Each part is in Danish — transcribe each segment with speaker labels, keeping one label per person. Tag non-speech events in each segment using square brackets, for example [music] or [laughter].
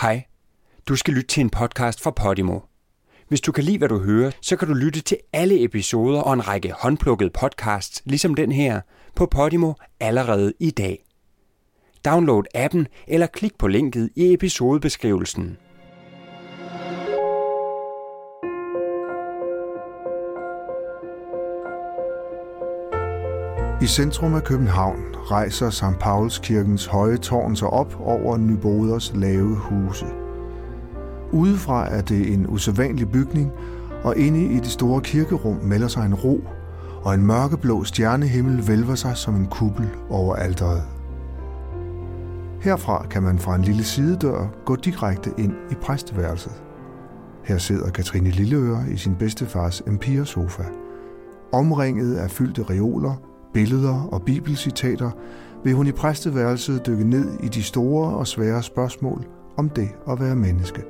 Speaker 1: Hej. Du skal lytte til en podcast fra Podimo. Hvis du kan lide, hvad du hører, så kan du lytte til alle episoder og en række håndplukkede podcasts, ligesom den her, på Podimo allerede i dag. Download appen eller klik på linket i episodebeskrivelsen.
Speaker 2: I centrum af København rejser St. Pauls kirkens høje tårn sig op over Nyboders lave huse. Udefra er det en usædvanlig bygning, og inde i det store kirkerum melder sig en ro, og en mørkeblå stjernehimmel vælver sig som en kuppel over alteret. Herfra kan man fra en lille sidedør gå direkte ind i præsteværelset. Her sidder Katrine Lilleøre i sin bedstefars Empire-sofa. Omringet af fyldte reoler, billeder og bibelcitater vil hun i præsteværelset dykke ned i de store og svære spørgsmål om det at være menneske.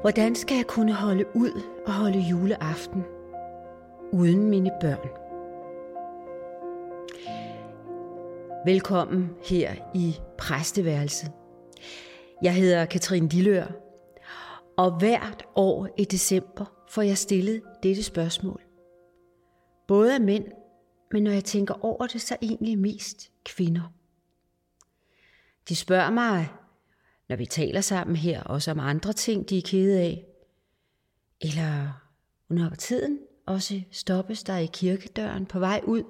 Speaker 3: Hvordan skal jeg kunne holde ud og holde juleaften uden mine børn? Velkommen her i præsteværelset. Jeg hedder Katrine Dillør, og hvert år i december får jeg stillet dette spørgsmål. Både af mænd, men når jeg tænker over det, så egentlig mest kvinder. De spørger mig, når vi taler sammen her, også om andre ting, de er kede af. Eller under tiden også stoppes der i kirkedøren på vej ud.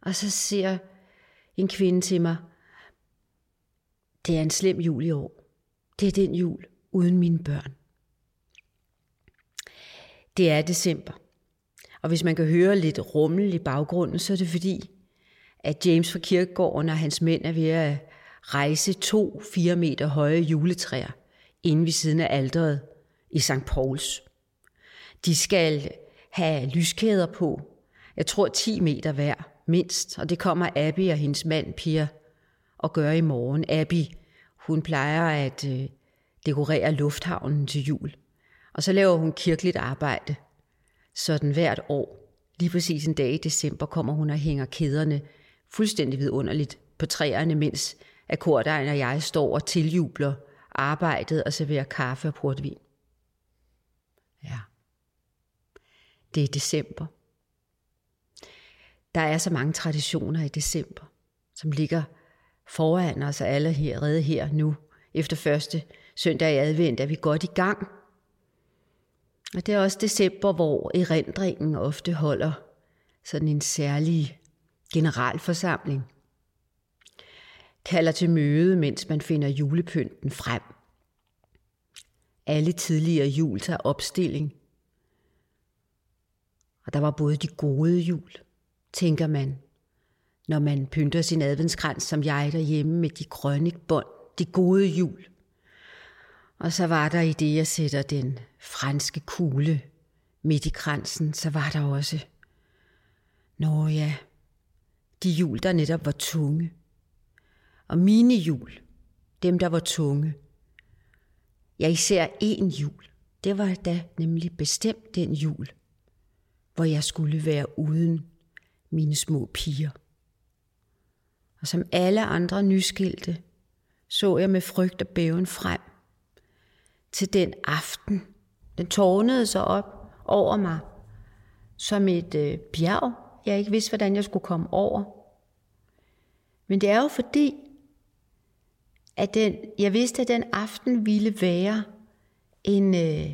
Speaker 3: Og så siger en kvinde til mig, det er en slem jul i år. Det er den jul uden mine børn. Det er december. Og hvis man kan høre lidt rummel i baggrunden, så er det fordi, at James fra kirkegården og hans mænd er ved at rejse to fire meter høje juletræer inde ved siden af alderet i St. Pauls. De skal have lyskæder på, jeg tror 10 meter hver, mindst, og det kommer Abby og hendes mand Pia at gøre i morgen. Abby, hun plejer at øh, dekorerer lufthavnen til jul, og så laver hun kirkeligt arbejde. Sådan hvert år, lige præcis en dag i december, kommer hun og hænger kæderne fuldstændig vidunderligt på træerne, mens akkordegn og jeg står og tiljubler arbejdet og serverer kaffe og portvin. Ja. Det er december. Der er så mange traditioner i december, som ligger foran os alle her, redde her nu. Efter første søndag i advent er vi godt i gang. Og det er også december, hvor erindringen ofte holder sådan en særlig generalforsamling. Kalder til møde, mens man finder julepynten frem. Alle tidligere jul tager opstilling. Og der var både de gode jul, tænker man, når man pynter sin adventskrans som jeg derhjemme med de grønne bånd, de gode jul. Og så var der i det, jeg sætter den franske kugle midt i kransen, så var der også, nå ja, de jul, der netop var tunge. Og mine jul, dem der var tunge. Jeg især en jul. Det var da nemlig bestemt den jul, hvor jeg skulle være uden mine små piger. Og som alle andre nyskilte, så jeg med frygt og bæven frem til den aften. Den tårnede sig op over mig som et øh, bjerg, jeg ikke vidste, hvordan jeg skulle komme over. Men det er jo fordi, at den, jeg vidste, at den aften ville være en, øh,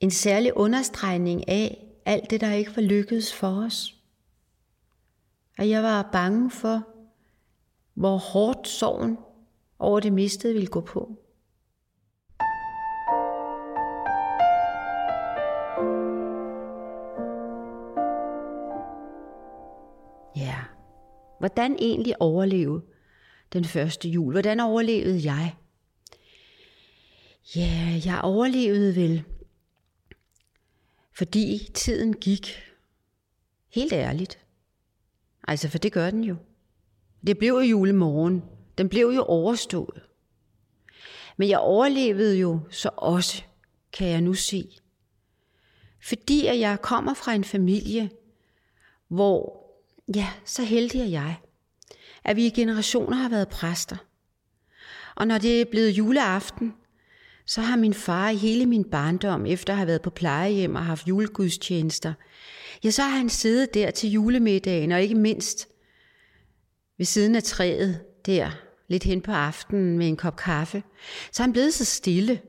Speaker 3: en særlig understregning af alt det, der ikke var lykkedes for os. Og jeg var bange for, hvor hårdt sorgen over det mistede ville gå på. Hvordan egentlig overleve den første jul? Hvordan overlevede jeg? Ja, jeg overlevede vel, fordi tiden gik. Helt ærligt. Altså, for det gør den jo. Det blev jo julemorgen. Den blev jo overstået. Men jeg overlevede jo så også, kan jeg nu se. Fordi at jeg kommer fra en familie, hvor Ja, så heldig er jeg, at vi i generationer har været præster. Og når det er blevet juleaften, så har min far i hele min barndom, efter at have været på plejehjem og haft julegudstjenester, ja, så har han siddet der til julemiddagen, og ikke mindst ved siden af træet der, lidt hen på aftenen med en kop kaffe, så er han blevet så stille.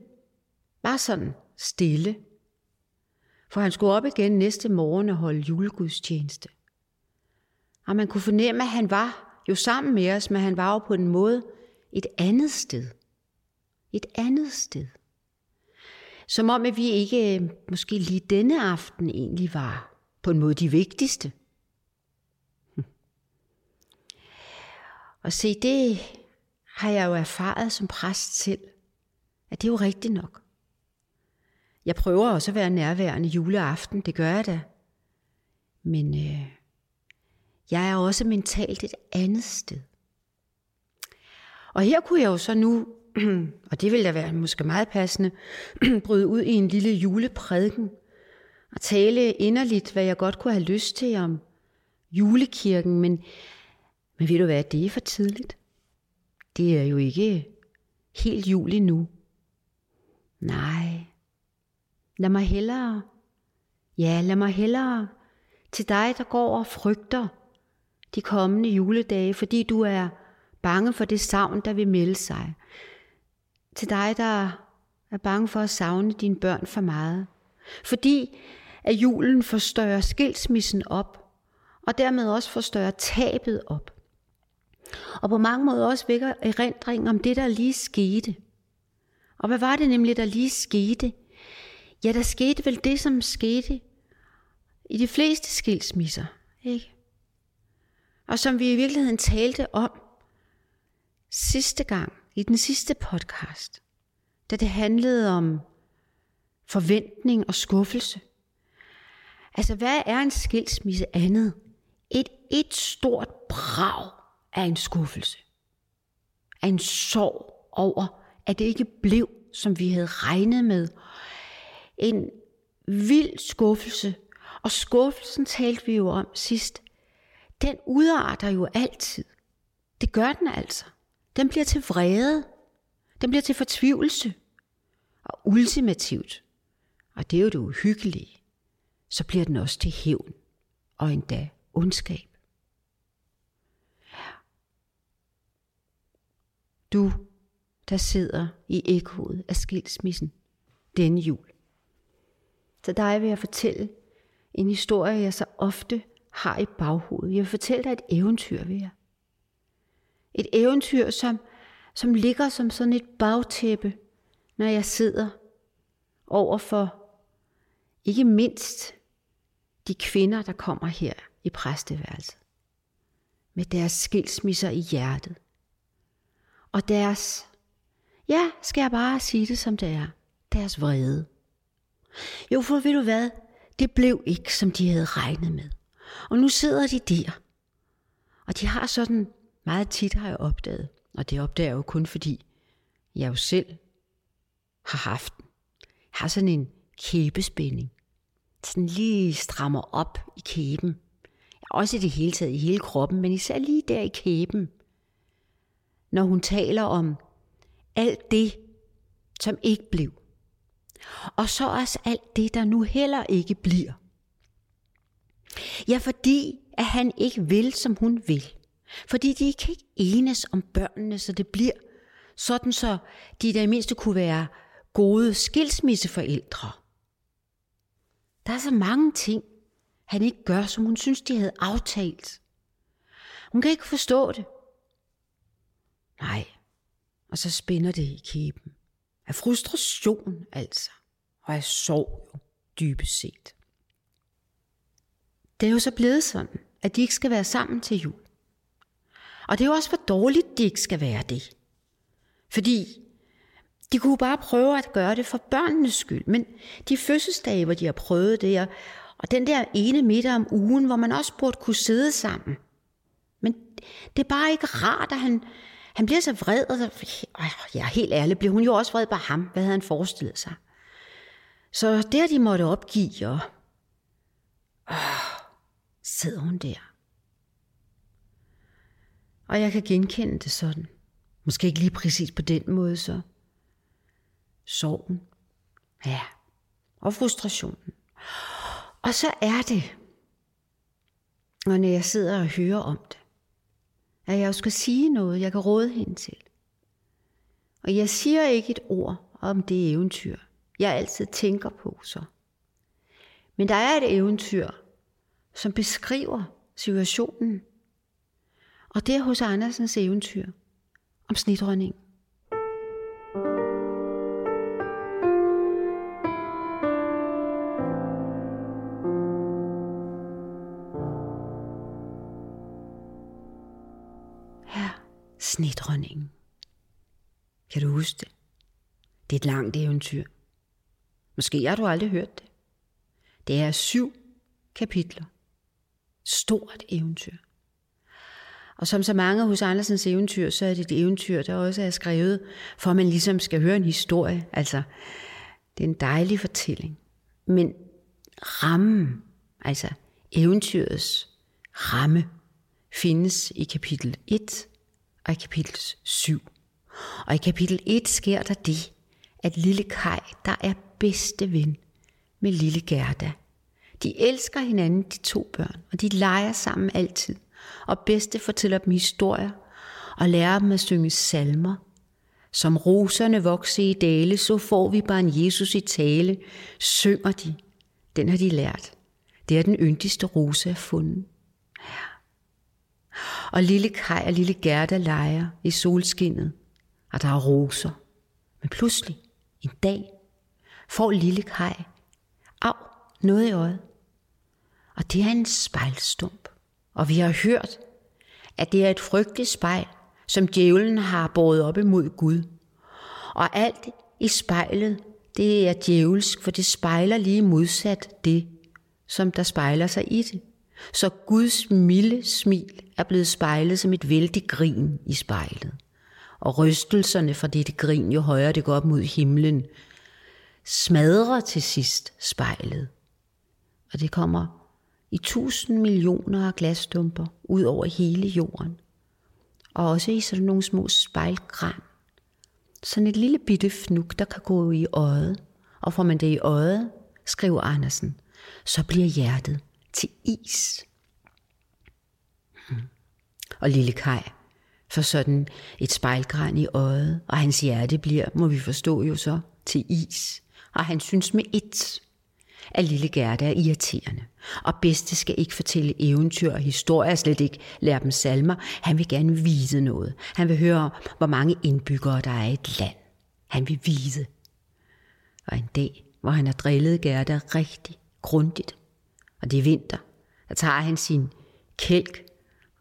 Speaker 3: Bare sådan stille. For han skulle op igen næste morgen og holde julegudstjeneste. Og man kunne fornemme, at han var jo sammen med os, men han var jo på en måde et andet sted. Et andet sted. Som om, at vi ikke øh, måske lige denne aften egentlig var på en måde de vigtigste. Hm. Og se, det har jeg jo erfaret som præst selv, at det er jo rigtigt nok. Jeg prøver også at være nærværende juleaften, det gør jeg da. Men øh, jeg er også mentalt et andet sted. Og her kunne jeg jo så nu, [clears throat] og det ville da være måske meget passende, [clears throat] bryde ud i en lille juleprædiken og tale inderligt, hvad jeg godt kunne have lyst til om julekirken, men, men ved du hvad, det er for tidligt. Det er jo ikke helt jul endnu. Nej, lad mig hellere, ja, lad mig hellere til dig, der går og frygter de kommende juledage, fordi du er bange for det savn, der vil melde sig. Til dig, der er bange for at savne dine børn for meget. Fordi at julen forstørrer skilsmissen op, og dermed også forstørrer tabet op. Og på mange måder også vækker erindring om det, der lige skete. Og hvad var det nemlig, der lige skete? Ja, der skete vel det, som skete i de fleste skilsmisser, ikke? Og som vi i virkeligheden talte om sidste gang, i den sidste podcast, da det handlede om forventning og skuffelse. Altså, hvad er en skilsmisse andet? Et, et stort brag af en skuffelse. Af en sorg over, at det ikke blev, som vi havde regnet med. En vild skuffelse. Og skuffelsen talte vi jo om sidst. Den udarter jo altid. Det gør den altså. Den bliver til vrede. Den bliver til fortvivlelse. Og ultimativt, og det er jo det uhyggelige, så bliver den også til hævn og endda ondskab. Du, der sidder i ekkoet af skilsmissen denne jul. Så dig vil jeg fortælle en historie, jeg så ofte har i baghovedet. Jeg vil fortælle dig et eventyr ved jer. Et eventyr, som, som ligger som sådan et bagtæppe, når jeg sidder over for ikke mindst de kvinder, der kommer her i præsteværelset. Med deres skilsmisser i hjertet. Og deres, ja, skal jeg bare sige det som det er, deres vrede. Jo, for ved du hvad, det blev ikke, som de havde regnet med. Og nu sidder de der. Og de har sådan meget tit har jeg opdaget, og det opdager jeg jo kun fordi, jeg jo selv har haft den. Jeg har sådan en kæbespænding. Sådan lige strammer op i kæben. Også i det hele taget i hele kroppen, men især lige der i kæben. Når hun taler om alt det, som ikke blev. Og så også alt det, der nu heller ikke bliver. Ja, fordi at han ikke vil, som hun vil. Fordi de kan ikke enes om børnene, så det bliver sådan, så de der mindste kunne være gode skilsmisseforældre. Der er så mange ting, han ikke gør, som hun synes, de havde aftalt. Hun kan ikke forstå det. Nej, og så spænder det i kæben. Af frustration altså, og af sorg jo, dybest set. Det er jo så blevet sådan, at de ikke skal være sammen til jul. Og det er jo også for dårligt, de ikke skal være det. Fordi de kunne bare prøve at gøre det for børnenes skyld. Men de fødselsdage, hvor de har prøvet det, og den der ene middag om ugen, hvor man også burde kunne sidde sammen. Men det er bare ikke rart, at han, han bliver så vred. Og så, ja, helt ærligt, bliver hun jo også vred på ham. Hvad havde han forestillet sig? Så der de måtte opgive, og øh, sidder hun der Og jeg kan genkende det sådan. Måske ikke lige præcis på den måde så. Sorgen. Ja. Og frustrationen. Og så er det, og når jeg sidder og hører om det, at jeg skal sige noget, jeg kan råde hende til. Og jeg siger ikke et ord om det eventyr, jeg altid tænker på så. Men der er et eventyr, som beskriver situationen. Og det er hos Andersens eventyr om snidrønningen. Her snedronningen. Kan du huske det? Det er et langt eventyr. Måske har du aldrig hørt det. Det er syv kapitler. Stort eventyr. Og som så mange hos Andersens eventyr, så er det et eventyr, der også er skrevet, for at man ligesom skal høre en historie. Altså, det er en dejlig fortælling. Men rammen, altså eventyrets ramme, findes i kapitel 1 og i kapitel 7. Og i kapitel 1 sker der det, at lille Kai, der er bedste ven med lille Gerda. De elsker hinanden, de to børn, og de leger sammen altid. Og bedste fortæller dem historier og lærer dem at synge salmer. Som roserne vokser i dale, så får vi bare en Jesus i tale, synger de. Den har de lært. Det er den yndigste rose at fundet. Ja. Og lille Kaj og lille Gerda leger i solskinnet, og der er roser. Men pludselig, en dag, får lille Kaj noget i øjet. Og det er en spejlstump. Og vi har hørt, at det er et frygteligt spejl, som djævlen har båret op imod Gud. Og alt i spejlet, det er djævelsk, for det spejler lige modsat det, som der spejler sig i det. Så Guds milde smil er blevet spejlet som et vældig grin i spejlet. Og rystelserne fra dette grin, jo højere det går op mod himlen, smadrer til sidst spejlet. Og det kommer i tusind millioner af glasstumper ud over hele jorden. Og også i sådan nogle små spejlgran. Sådan et lille bitte fnuk, der kan gå i øjet. Og får man det i øjet, skriver Andersen, så bliver hjertet til is. Hmm. Og lille Kai får sådan et spejlgran i øjet, og hans hjerte bliver, må vi forstå jo så, til is. Og han synes med et, at lille Gerda er irriterende. Og bedste skal ikke fortælle eventyr og historier, slet ikke lære dem salmer. Han vil gerne vide noget. Han vil høre, hvor mange indbyggere der er i et land. Han vil vide. Og en dag, hvor han har drillet Gerda rigtig grundigt, og det er vinter, der tager han sin kælk,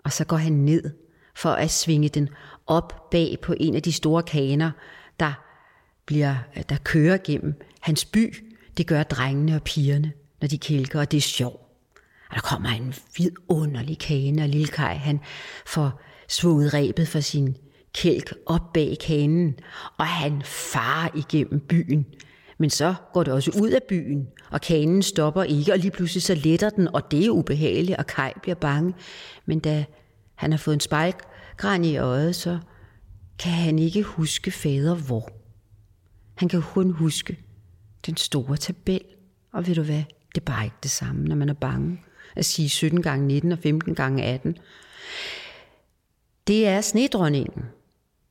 Speaker 3: og så går han ned for at svinge den op bag på en af de store kaner, der, bliver, der kører gennem hans by. Det gør drengene og pigerne, når de kælker, og det er sjovt. Og der kommer en vidunderlig kane, og lille Kai, han får svunget rebet for sin kælk op bag kanen, og han farer igennem byen. Men så går det også ud af byen, og kanen stopper ikke, og lige pludselig så letter den, og det er ubehageligt, og Kai bliver bange. Men da han har fået en spejlgran i øjet, så kan han ikke huske fader hvor. Han kan kun huske den store tabel. Og ved du hvad, det er bare ikke det samme, når man er bange. At sige 17 gange 19 og 15 gange 18. Det er snedronningen,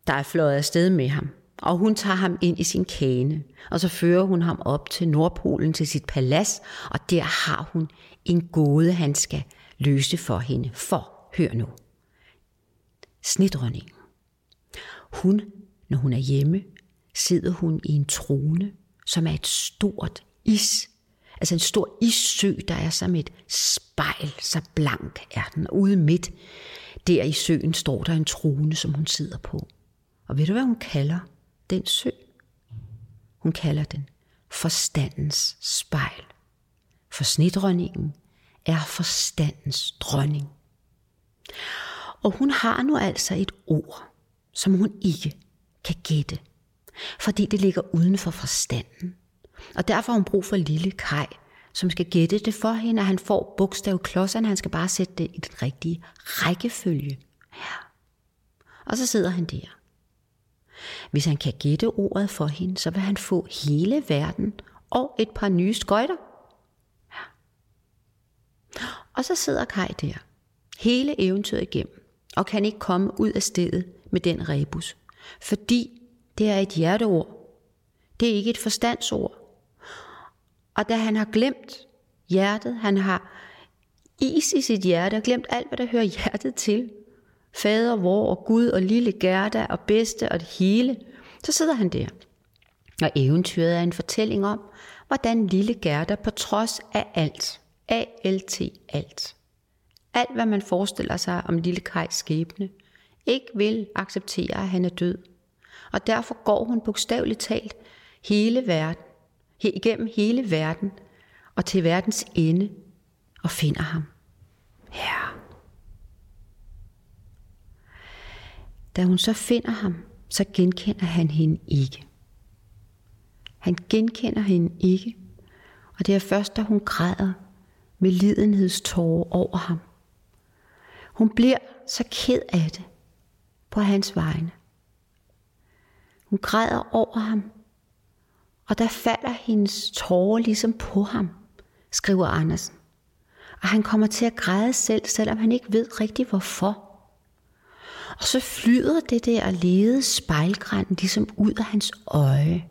Speaker 3: der er fløjet afsted med ham. Og hun tager ham ind i sin kane, og så fører hun ham op til Nordpolen til sit palads, og der har hun en gåde, han skal løse for hende. For, hør nu. Snedronningen. Hun, når hun er hjemme, sidder hun i en trone, som er et stort is. Altså en stor issø, der er som et spejl, så blank er den. Ude midt der i søen står der en trone, som hun sidder på. Og ved du, hvad hun kalder den sø? Hun kalder den forstandens spejl. For snedronningen er forstandens dronning. Og hun har nu altså et ord, som hun ikke kan gætte, fordi det ligger uden for forstanden. Og derfor har hun brug for lille Kai, som skal gætte det for hende, og han får bogstavklodserne, han skal bare sætte det i den rigtige rækkefølge. Ja. Og så sidder han der. Hvis han kan gætte ordet for hende, så vil han få hele verden og et par nye skøjter. Ja. Og så sidder Kai der, hele eventyret igennem, og kan ikke komme ud af stedet med den rebus. Fordi det er et hjerteord. Det er ikke et forstandsord. Og da han har glemt hjertet, han har is i sit hjerte og glemt alt, hvad der hører hjertet til, fader, vor og Gud og lille Gerda og bedste og det hele, så sidder han der. Og eventyret er en fortælling om, hvordan lille Gerda på trods af alt, ALT alt, alt hvad man forestiller sig om lille Kajs skæbne, ikke vil acceptere, at han er død. Og derfor går hun bogstaveligt talt hele verden, igennem hele verden og til verdens ende og finder ham. Ja. Da hun så finder ham, så genkender han hende ikke. Han genkender hende ikke, og det er først, da hun græder med lidenhedstårer over ham. Hun bliver så ked af det på hans vegne. Hun græder over ham, og der falder hendes tårer ligesom på ham, skriver Andersen. Og han kommer til at græde selv, selvom han ikke ved rigtig hvorfor. Og så flyder det der lede spejlgræn ligesom ud af hans øje.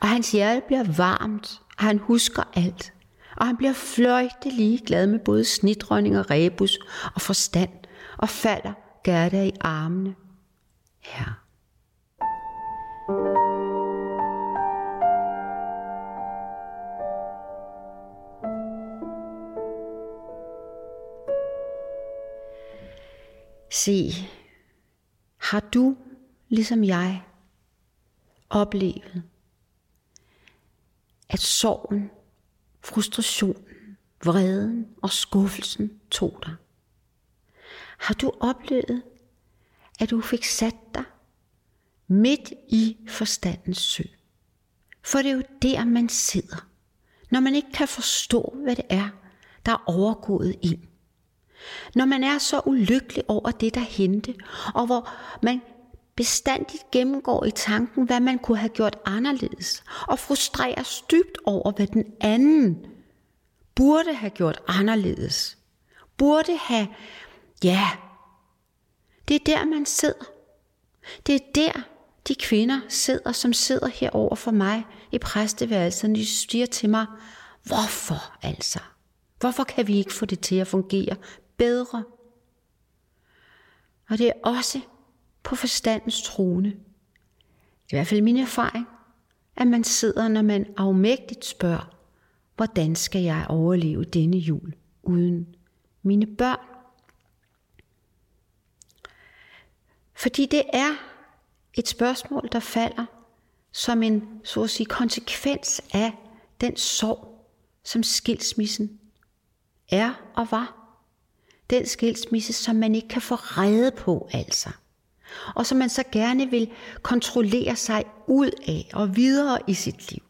Speaker 3: Og hans hjerte bliver varmt, og han husker alt. Og han bliver fløjte lige glad med både snitdronning og rebus og forstand, og falder Gerda i armene. Ja. Se, har du, ligesom jeg, oplevet, at sorgen, frustrationen, vreden og skuffelsen tog dig? Har du oplevet, at du fik sat dig midt i forstandens sø? For det er jo der, man sidder, når man ikke kan forstå, hvad det er, der er overgået ind. Når man er så ulykkelig over det, der hente, og hvor man bestandigt gennemgår i tanken, hvad man kunne have gjort anderledes, og frustrerer dybt over, hvad den anden burde have gjort anderledes. Burde have, ja, det er der, man sidder. Det er der, de kvinder sidder, som sidder herover for mig i præsteværelsen, de siger til mig, hvorfor altså? Hvorfor kan vi ikke få det til at fungere bedre. Og det er også på forstandens trone. Det er i hvert fald min erfaring, at man sidder, når man afmægtigt spørger, hvordan skal jeg overleve denne jul uden mine børn? Fordi det er et spørgsmål, der falder som en så at sige, konsekvens af den sorg, som skilsmissen er og var den skilsmisse, som man ikke kan få redde på altså. Og som man så gerne vil kontrollere sig ud af og videre i sit liv.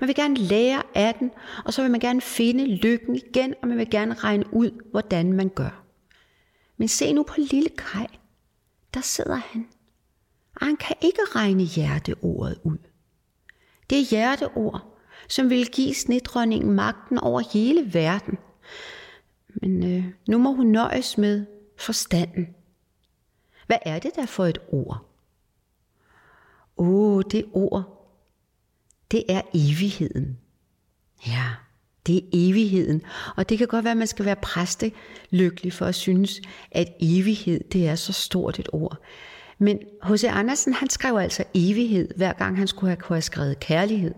Speaker 3: Man vil gerne lære af den, og så vil man gerne finde lykken igen, og man vil gerne regne ud, hvordan man gør. Men se nu på lille Kai. Der sidder han. Og han kan ikke regne hjerteordet ud. Det er hjerteord, som vil give snedronningen magten over hele verden. Men øh, nu må hun nøjes med forstanden. Hvad er det der for et ord? Åh, oh, det ord, det er evigheden. Ja, det er evigheden. Og det kan godt være, at man skal være præste lykkelig for at synes, at evighed, det er så stort et ord. Men H.C. Andersen, han skrev altså evighed, hver gang han skulle have, kunne have skrevet kærlighed.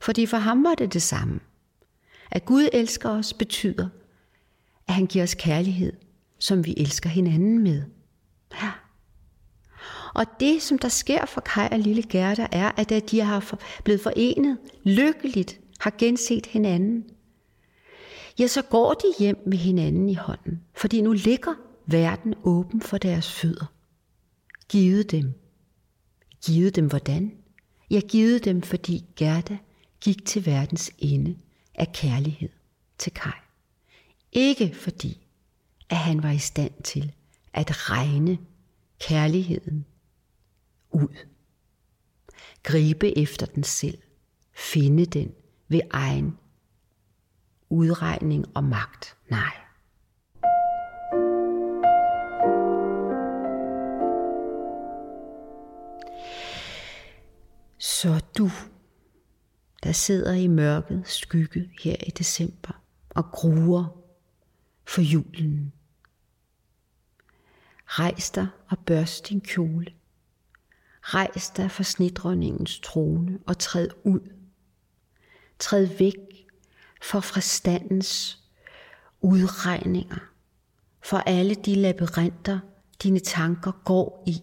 Speaker 3: Fordi for ham var det det samme. At Gud elsker os betyder, at han giver os kærlighed, som vi elsker hinanden med. Ja. Og det, som der sker for Kai og lille Gerda, er, at da de har blevet forenet, lykkeligt har genset hinanden, ja, så går de hjem med hinanden i hånden, fordi nu ligger verden åben for deres fødder. Givet dem. Givet dem hvordan? Jeg givet dem, fordi Gerda gik til verdens ende af kærlighed til Kai. Ikke fordi, at han var i stand til at regne kærligheden ud. Gribe efter den selv. Finde den ved egen udregning og magt. Nej. Så du, der sidder i mørket skygge her i december og gruer for julen. Rejs dig og børst din kjole. Rejs dig fra snedronningens trone og træd ud. Træd væk for forstandens udregninger, for alle de labyrinter, dine tanker går i.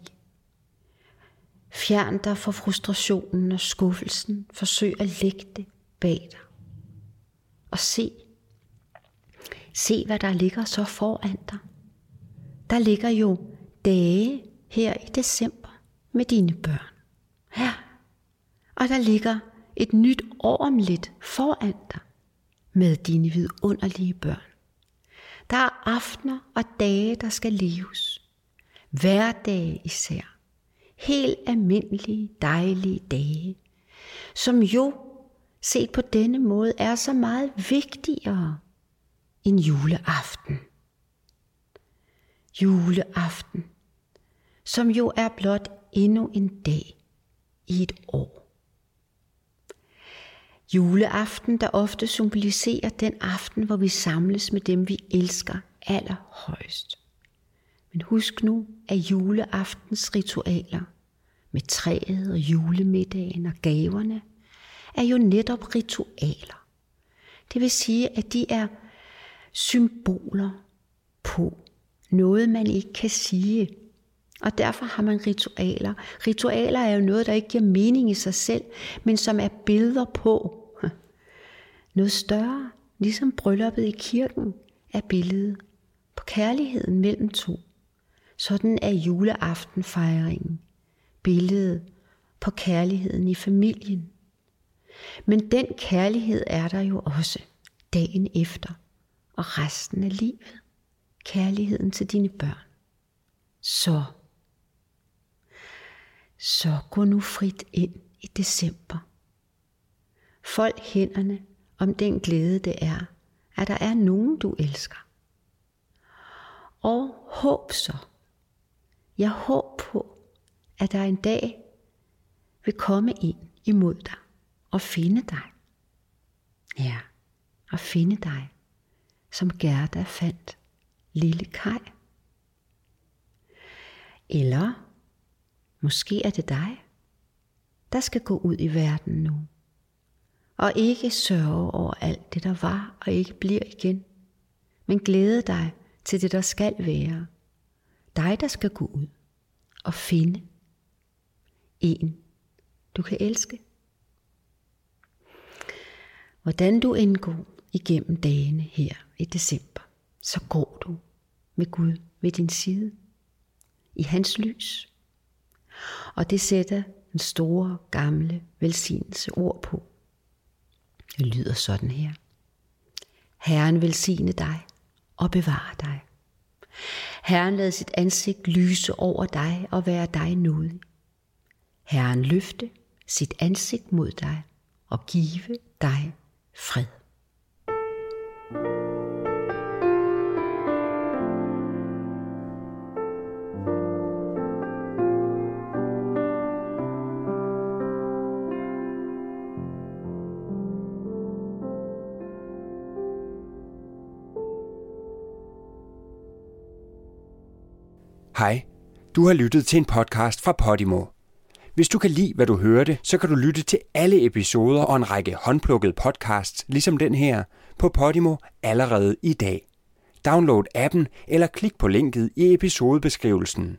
Speaker 3: Fjern dig fra frustrationen og skuffelsen. Forsøg at lægge det bag dig. Og se, se hvad der ligger så foran dig. Der ligger jo dage her i december med dine børn. Ja. Og der ligger et nyt år om lidt foran dig med dine vidunderlige børn. Der er aftener og dage, der skal leves. Hverdage især. Helt almindelige, dejlige dage, som jo, set på denne måde, er så meget vigtigere en juleaften. Juleaften, som jo er blot endnu en dag i et år. Juleaften, der ofte symboliserer den aften, hvor vi samles med dem, vi elsker allerhøjst. Men husk nu, at juleaftens ritualer med træet og julemiddagen og gaverne er jo netop ritualer. Det vil sige, at de er symboler på noget, man ikke kan sige. Og derfor har man ritualer. Ritualer er jo noget, der ikke giver mening i sig selv, men som er billeder på, [laughs] noget større, ligesom brylluppet i kirken, er billedet på kærligheden mellem to. Sådan er juleaftenfejringen billedet på kærligheden i familien. Men den kærlighed er der jo også dagen efter og resten af livet. Kærligheden til dine børn. Så, så gå nu frit ind i december. Fold hænderne om den glæde det er, at der er nogen, du elsker. Og håb så. Jeg håb på, at der en dag vil komme ind imod dig og finde dig. Ja, og finde dig, som Gerda fandt lille Kai. Eller måske er det dig, der skal gå ud i verden nu og ikke sørge over alt det, der var og ikke bliver igen, men glæde dig til det, der skal være. Dig, der skal gå ud og finde en, du kan elske. Hvordan du indgår igennem dagene her i december, så går du med Gud ved din side, i hans lys. Og det sætter en store, gamle velsignelse ord på. Det lyder sådan her. Herren velsigne dig og bevare dig. Herren lad sit ansigt lyse over dig og være dig nådig. Herren løfte sit ansigt mod dig og give dig fred.
Speaker 1: Hej, du har lyttet til en podcast fra Podimo. Hvis du kan lide, hvad du hørte, så kan du lytte til alle episoder og en række håndplukkede podcasts, ligesom den her, på Podimo allerede i dag. Download appen eller klik på linket i episodebeskrivelsen.